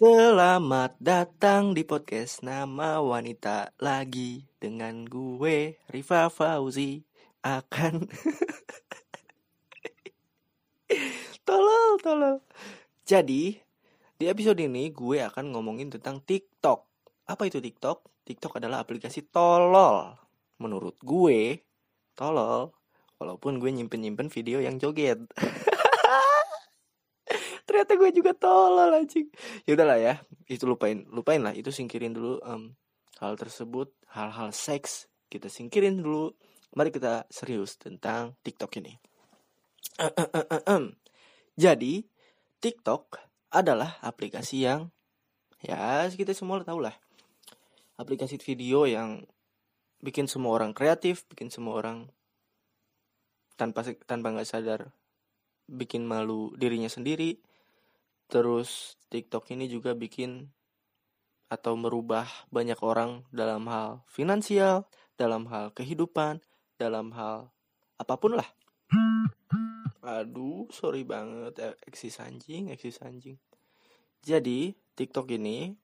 Selamat datang di podcast Nama Wanita lagi dengan gue Rifa Fauzi akan tolol tolol. Jadi di episode ini gue akan ngomongin tentang TikTok. Apa itu TikTok? TikTok adalah aplikasi tolol. Menurut gue tolol. Walaupun gue nyimpen-nyimpen video yang joget. ternyata gue juga tolol anjing. Ya udahlah ya itu lupain lupain lah itu singkirin dulu um, hal tersebut hal-hal seks kita singkirin dulu. Mari kita serius tentang TikTok ini. Jadi TikTok adalah aplikasi yang ya kita semua tahu lah aplikasi video yang bikin semua orang kreatif bikin semua orang tanpa tanpa nggak sadar bikin malu dirinya sendiri Terus TikTok ini juga bikin atau merubah banyak orang dalam hal finansial, dalam hal kehidupan, dalam hal apa pun lah. Aduh, sorry banget, eh, eksis anjing, eksis anjing. Jadi, TikTok ini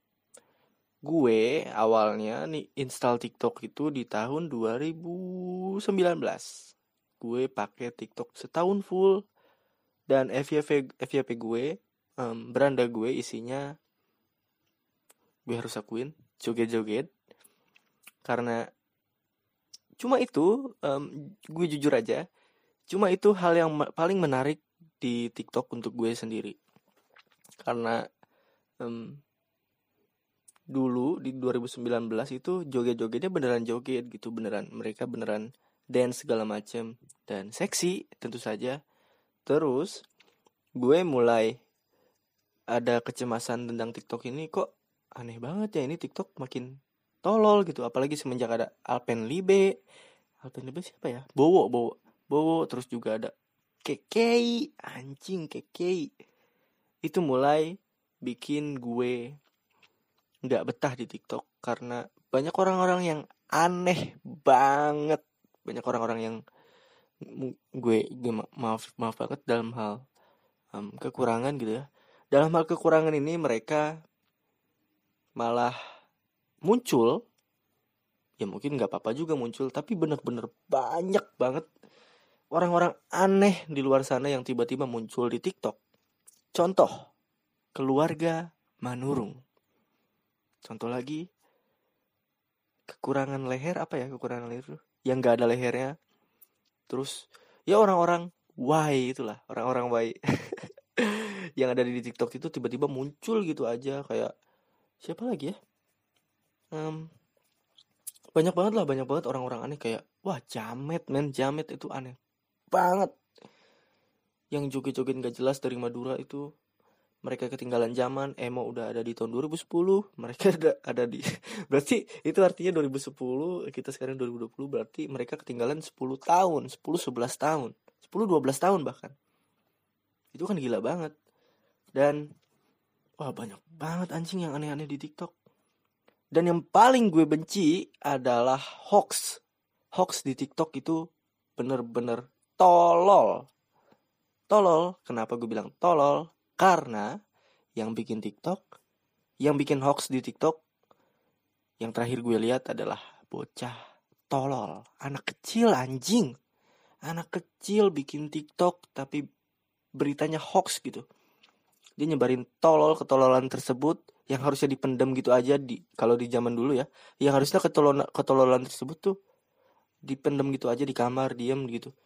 gue awalnya nih install TikTok itu di tahun 2019. Gue pakai TikTok setahun full dan FYP FYP gue um, beranda gue isinya gue harus akuin joget-joget. Karena cuma itu um, gue jujur aja cuma itu hal yang paling menarik di TikTok untuk gue sendiri. Karena um, dulu di 2019 itu joget-jogetnya beneran joget gitu beneran mereka beneran dance segala macem dan seksi tentu saja. Terus gue mulai ada kecemasan tentang TikTok ini kok aneh banget ya ini TikTok makin tolol gitu. Apalagi semenjak ada Alpen Libe. Alpen Libe siapa ya? Bowo Bowo. Bowo terus juga ada Kekei. Anjing Kekei. Itu mulai bikin gue nggak betah di TikTok karena banyak orang-orang yang aneh banget. Banyak orang-orang yang gue, gue maaf maaf banget dalam hal um, kekurangan gitu ya dalam hal kekurangan ini mereka malah muncul ya mungkin nggak apa-apa juga muncul tapi bener-bener banyak banget orang-orang aneh di luar sana yang tiba-tiba muncul di TikTok. Contoh, keluarga Manurung. Contoh lagi, kekurangan leher apa ya kekurangan leher yang nggak ada lehernya. Terus ya orang-orang why itulah orang-orang why yang ada di TikTok itu tiba-tiba muncul gitu aja kayak siapa lagi ya? Um, banyak banget lah banyak banget orang-orang aneh kayak wah jamet men jamet itu aneh banget. Yang joget-joget gak jelas dari Madura itu mereka ketinggalan zaman emo udah ada di tahun 2010 mereka ada ada di berarti itu artinya 2010 kita sekarang 2020 berarti mereka ketinggalan 10 tahun 10 11 tahun 10 12 tahun bahkan itu kan gila banget. Dan wah banyak banget anjing yang aneh-aneh di TikTok. Dan yang paling gue benci adalah hoax. Hoax di TikTok itu bener-bener tolol. Tolol kenapa gue bilang tolol? Karena yang bikin TikTok yang bikin hoax di TikTok yang terakhir gue lihat adalah bocah tolol. Anak kecil anjing. Anak kecil bikin TikTok tapi beritanya hoax gitu. Dia nyebarin tolol ketololan tersebut yang harusnya dipendam gitu aja di kalau di zaman dulu ya. Yang harusnya ketololan ketololan tersebut tuh dipendam gitu aja di kamar diam gitu.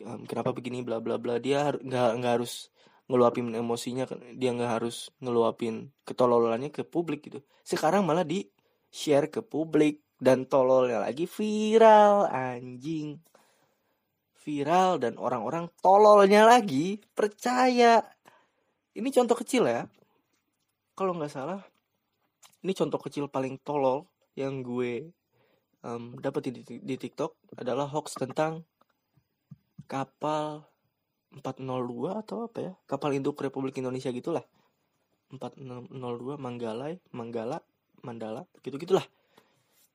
Kenapa begini bla bla bla. Dia nggak nggak harus ngeluapin emosinya dia nggak harus ngeluapin ketololannya ke publik gitu. Sekarang malah di share ke publik dan tololnya lagi viral anjing viral dan orang-orang tololnya lagi percaya. Ini contoh kecil ya. Kalau nggak salah ini contoh kecil paling tolol yang gue um, dapat di, di TikTok adalah hoax tentang kapal 402 atau apa ya? Kapal induk Republik Indonesia gitulah. 402 Manggalai Manggala Mandala gitu gitulah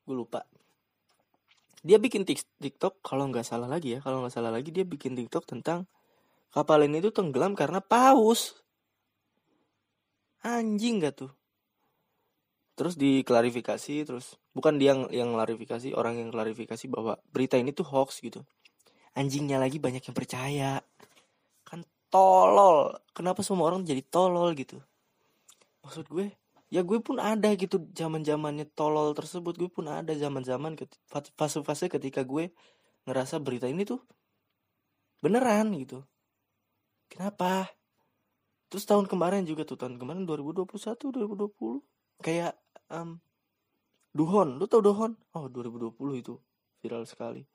gue lupa dia bikin TikTok kalau nggak salah lagi ya kalau nggak salah lagi dia bikin TikTok tentang kapal ini tuh tenggelam karena paus. Anjing gak tuh? Terus diklarifikasi terus bukan dia yang yang klarifikasi orang yang klarifikasi bahwa berita ini tuh hoax gitu. Anjingnya lagi banyak yang percaya. Kan tolol. Kenapa semua orang jadi tolol gitu? Maksud gue ya gue pun ada gitu zaman zamannya tolol tersebut. Gue pun ada zaman zaman fase fase ketika gue ngerasa berita ini tuh beneran gitu. Kenapa? Terus tahun kemarin juga tuh tahun kemarin 2021 2020 kayak um, Duhon. Lu tau Duhon? Oh 2020 itu viral sekali.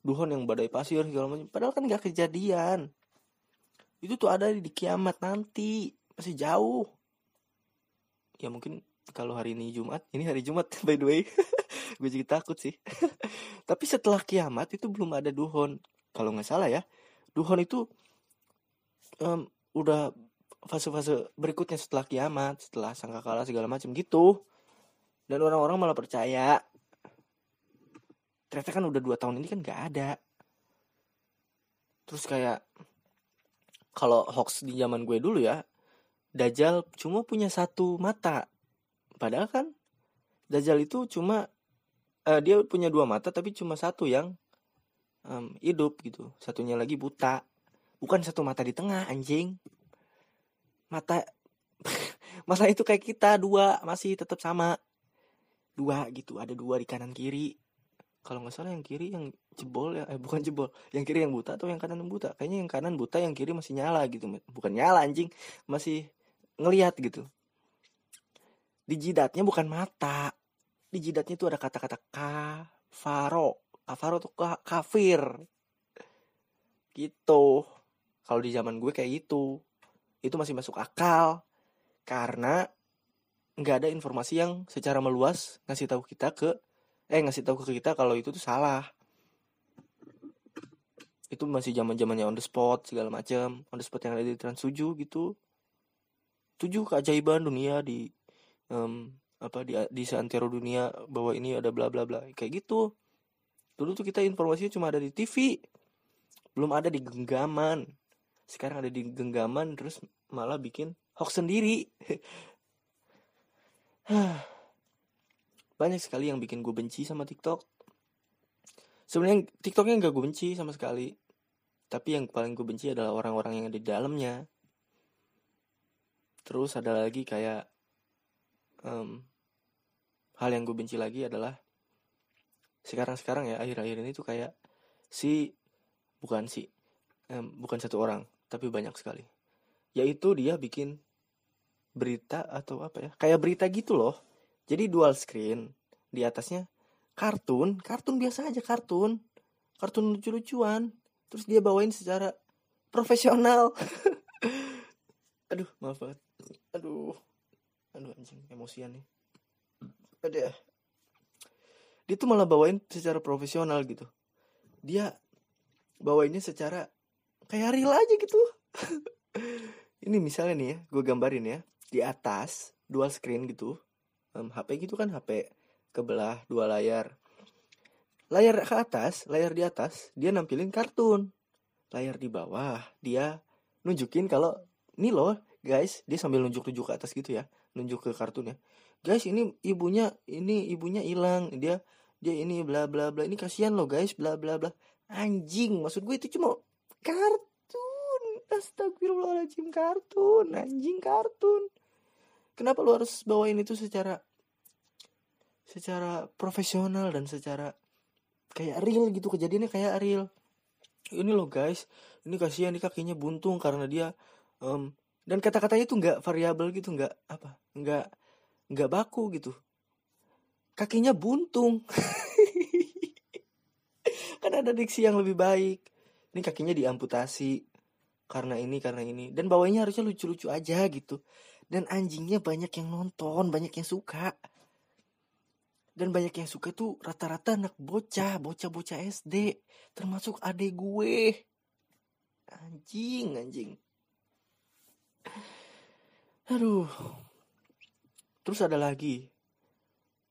Duhon yang badai pasir segala macam. Padahal kan gak kejadian. Itu tuh ada di kiamat nanti. Masih jauh ya mungkin kalau hari ini Jumat ini hari Jumat by the way. Gue jadi takut sih. Tapi setelah kiamat itu belum ada duhon. Kalau nggak salah ya duhon itu um, udah fase-fase berikutnya setelah kiamat setelah sangkakala segala macam gitu. Dan orang-orang malah percaya. Ternyata kan udah dua tahun ini kan nggak ada. Terus kayak kalau hoax di zaman gue dulu ya Dajjal cuma punya satu mata. Padahal kan Dajjal itu cuma uh, dia punya dua mata tapi cuma satu yang um, hidup gitu. Satunya lagi buta. Bukan satu mata di tengah anjing. Mata mata itu kayak kita dua masih tetap sama. Dua gitu, ada dua di kanan kiri. Kalau nggak salah yang kiri yang jebol ya eh bukan jebol yang kiri yang buta atau yang kanan yang buta kayaknya yang kanan buta yang kiri masih nyala gitu bukan nyala anjing masih ngelihat gitu. Di jidatnya bukan mata. Di jidatnya itu ada kata-kata kafaro. Kafaro tuh kafir. Gitu. Kalau di zaman gue kayak gitu. Itu masih masuk akal. Karena nggak ada informasi yang secara meluas ngasih tahu kita ke eh ngasih tahu ke kita kalau itu tuh salah. Itu masih zaman zamannya on the spot segala macam on the spot yang ada di Trans 7 gitu tujuh keajaiban dunia di um, apa di di seantero dunia bahwa ini ada bla bla bla. Kayak gitu. Dulu tuh kita informasinya cuma ada di TV belum ada di genggaman. Sekarang ada di genggaman terus malah bikin hoax sendiri. Banyak sekali yang bikin gue benci sama TikTok. Sebenarnya TikToknya nggak gue benci sama sekali. Tapi yang paling gue benci adalah orang-orang yang ada di dalamnya terus ada lagi kayak um, hal yang gue benci lagi adalah sekarang-sekarang ya akhir-akhir ini tuh kayak si bukan si um, bukan satu orang tapi banyak sekali. Yaitu dia bikin berita atau apa ya kayak berita gitu loh. Jadi dual screen di atasnya kartun kartun biasa aja kartun. Kartun lucu-lucuan. Terus dia bawain secara profesional. Aduh maaf banget aduh. Aduh anjing emosian nih. Ada. Dia tuh malah bawain secara profesional gitu. Dia bawainnya secara kayak real aja gitu. Ini misalnya nih ya gue gambarin ya. Di atas dual screen gitu. Um, HP gitu kan HP kebelah dua layar. Layar ke atas layar di atas dia nampilin kartun. Layar di bawah dia nunjukin kalau ini loh guys dia sambil nunjuk-nunjuk ke atas gitu ya nunjuk ke kartun ya. Guys ini ibunya ini ibunya hilang dia dia ini bla bla bla ini kasihan loh guys bla bla bla. Anjing maksud gue itu cuma kartun. Astagfirullahaladzim kartun anjing kartun. Kenapa lu harus bawain itu secara secara profesional dan secara kayak real gitu? Kejadiannya kayak real. Ini loh guys ini kasihan nih kakinya buntung karena dia um, dan kata-katanya itu nggak variabel gitu nggak apa nggak nggak baku gitu. Kakinya buntung. Kan ada diksi yang lebih baik. Ini kakinya diamputasi. Karena ini karena ini. Dan bawahnya harusnya lucu-lucu aja gitu. Dan anjingnya banyak yang nonton banyak yang suka. Dan banyak yang suka tuh rata-rata anak bocah bocah-bocah SD termasuk adik gue. Anjing anjing aduh. Terus ada lagi.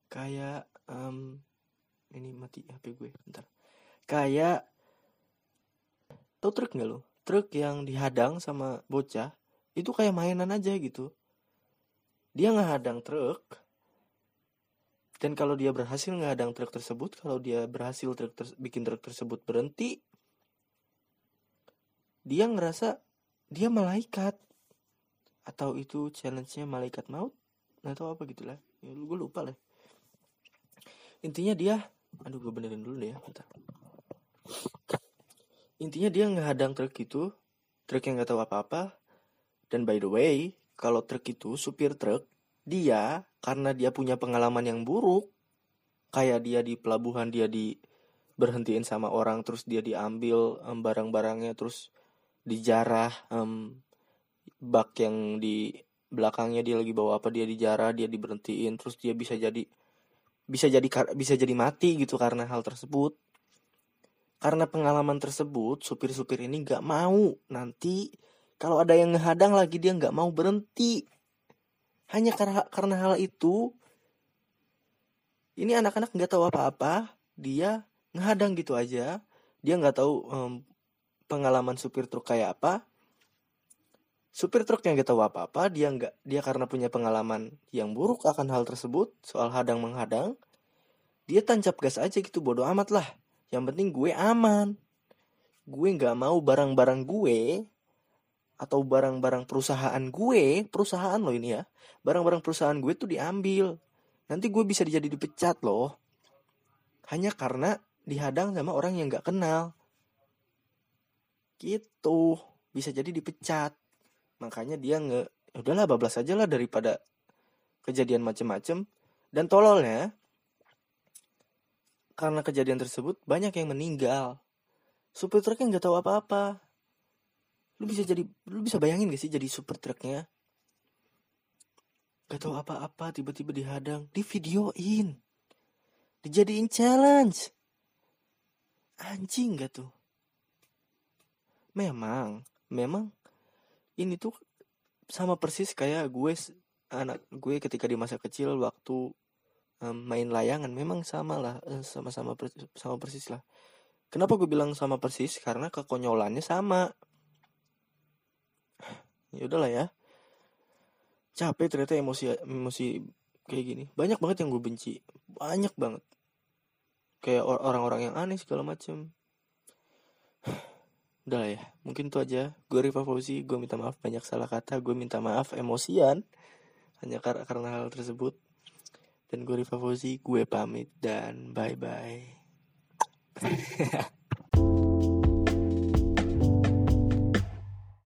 Kayak um, ini mati HP gue bentar. Kayak tau truk nggak lo truk yang dihadang sama bocah itu kayak mainan aja gitu. Dia ngehadang truk dan kalau dia berhasil ngadang truk tersebut kalau dia berhasil truk ter bikin truk tersebut berhenti dia ngerasa dia malaikat atau itu challenge-nya malaikat maut? Atau apa gitulah ya, gue lupa lah. Intinya dia aduh gue benerin dulu deh ya bentar. intinya dia ngehadang truk itu truk yang nggak tahu apa-apa. Dan by the way kalau truk itu supir truk dia karena dia punya pengalaman yang buruk kayak dia di pelabuhan dia di berhentiin sama orang terus dia diambil barang-barangnya terus dijarah um, bak yang di belakangnya dia lagi bawa apa dia dijarah dia diberhentiin terus dia bisa jadi bisa jadi bisa jadi mati gitu karena hal tersebut. Karena pengalaman tersebut supir-supir ini nggak mau nanti kalau ada yang ngehadang lagi dia nggak mau berhenti. Hanya karena karena hal itu ini anak-anak nggak tahu apa-apa dia ngehadang gitu aja. Dia nggak tahu um, pengalaman supir truk kayak apa supir truk yang nggak tahu apa-apa dia nggak dia karena punya pengalaman yang buruk akan hal tersebut soal hadang menghadang dia tancap gas aja gitu bodoh amat lah yang penting gue aman gue nggak mau barang-barang gue atau barang-barang perusahaan gue, perusahaan lo ini ya, barang-barang perusahaan gue tuh diambil. Nanti gue bisa jadi dipecat loh. Hanya karena dihadang sama orang yang gak kenal. Gitu, bisa jadi dipecat. Makanya dia nge, ya udahlah bablas aja lah daripada kejadian macem-macem. Dan tololnya, karena kejadian tersebut banyak yang meninggal. Supir truknya nggak tahu apa-apa. Lu bisa jadi lu bisa bayangin gak sih jadi super truknya? Gak tahu apa-apa tiba-tiba dihadang di videoin dijadiin challenge. Anjing gak tuh? Memang memang ini tuh sama persis kayak gue anak gue ketika di masa kecil waktu um, main layangan memang sama lah eh, sama-sama sama persis lah. Kenapa gue bilang sama persis? Karena kekonyolannya sama. Ya udahlah ya. Capek ternyata emosi emosi kayak gini. Banyak banget yang gue benci. Banyak banget. Kayak orang-orang yang aneh segala macem udah lah ya mungkin itu aja. Gue Riva Fauzi gue minta maaf banyak salah kata. Gue minta maaf emosian. Hanya kar karena hal tersebut. Dan gue Riva Fauzi gue pamit dan bye bye